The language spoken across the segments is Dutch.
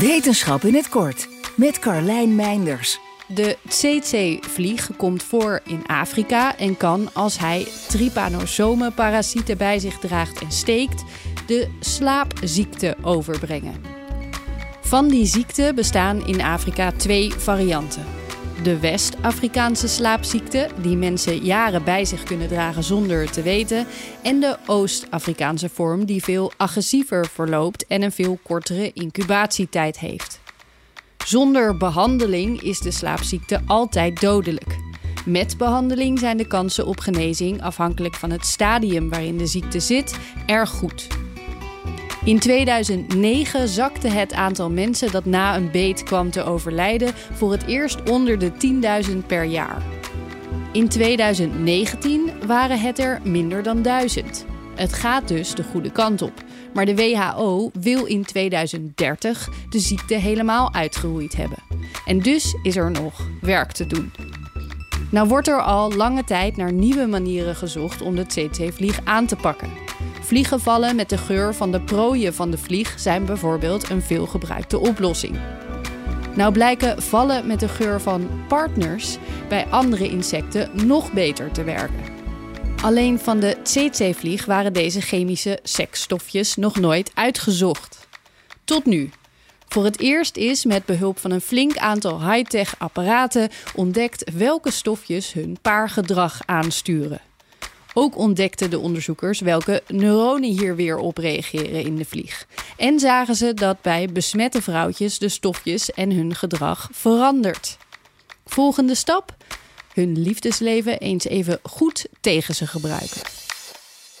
Wetenschap in het kort met Carlijn Meinders. De tsetse-vlieg komt voor in Afrika en kan, als hij trypanosome-parasieten bij zich draagt en steekt, de slaapziekte overbrengen. Van die ziekte bestaan in Afrika twee varianten. De West-Afrikaanse slaapziekte, die mensen jaren bij zich kunnen dragen zonder het te weten, en de Oost-Afrikaanse vorm, die veel agressiever verloopt en een veel kortere incubatietijd heeft. Zonder behandeling is de slaapziekte altijd dodelijk. Met behandeling zijn de kansen op genezing, afhankelijk van het stadium waarin de ziekte zit, erg goed. In 2009 zakte het aantal mensen dat na een beet kwam te overlijden voor het eerst onder de 10.000 per jaar. In 2019 waren het er minder dan 1000. Het gaat dus de goede kant op. Maar de WHO wil in 2030 de ziekte helemaal uitgeroeid hebben. En dus is er nog werk te doen. Nou wordt er al lange tijd naar nieuwe manieren gezocht om de tsetse-vlieg aan te pakken. Vliegenvallen met de geur van de prooien van de vlieg zijn bijvoorbeeld een veelgebruikte oplossing. Nou blijken vallen met de geur van partners bij andere insecten nog beter te werken. Alleen van de tsetse-vlieg waren deze chemische seksstofjes nog nooit uitgezocht. Tot nu. Voor het eerst is met behulp van een flink aantal high-tech apparaten ontdekt welke stofjes hun paargedrag aansturen. Ook ontdekten de onderzoekers welke neuronen hier weer op reageren in de vlieg. En zagen ze dat bij besmette vrouwtjes de stofjes en hun gedrag verandert. Volgende stap: hun liefdesleven eens even goed tegen ze gebruiken.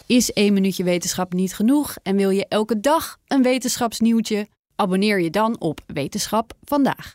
Is één minuutje wetenschap niet genoeg en wil je elke dag een wetenschapsnieuwtje? Abonneer je dan op Wetenschap vandaag.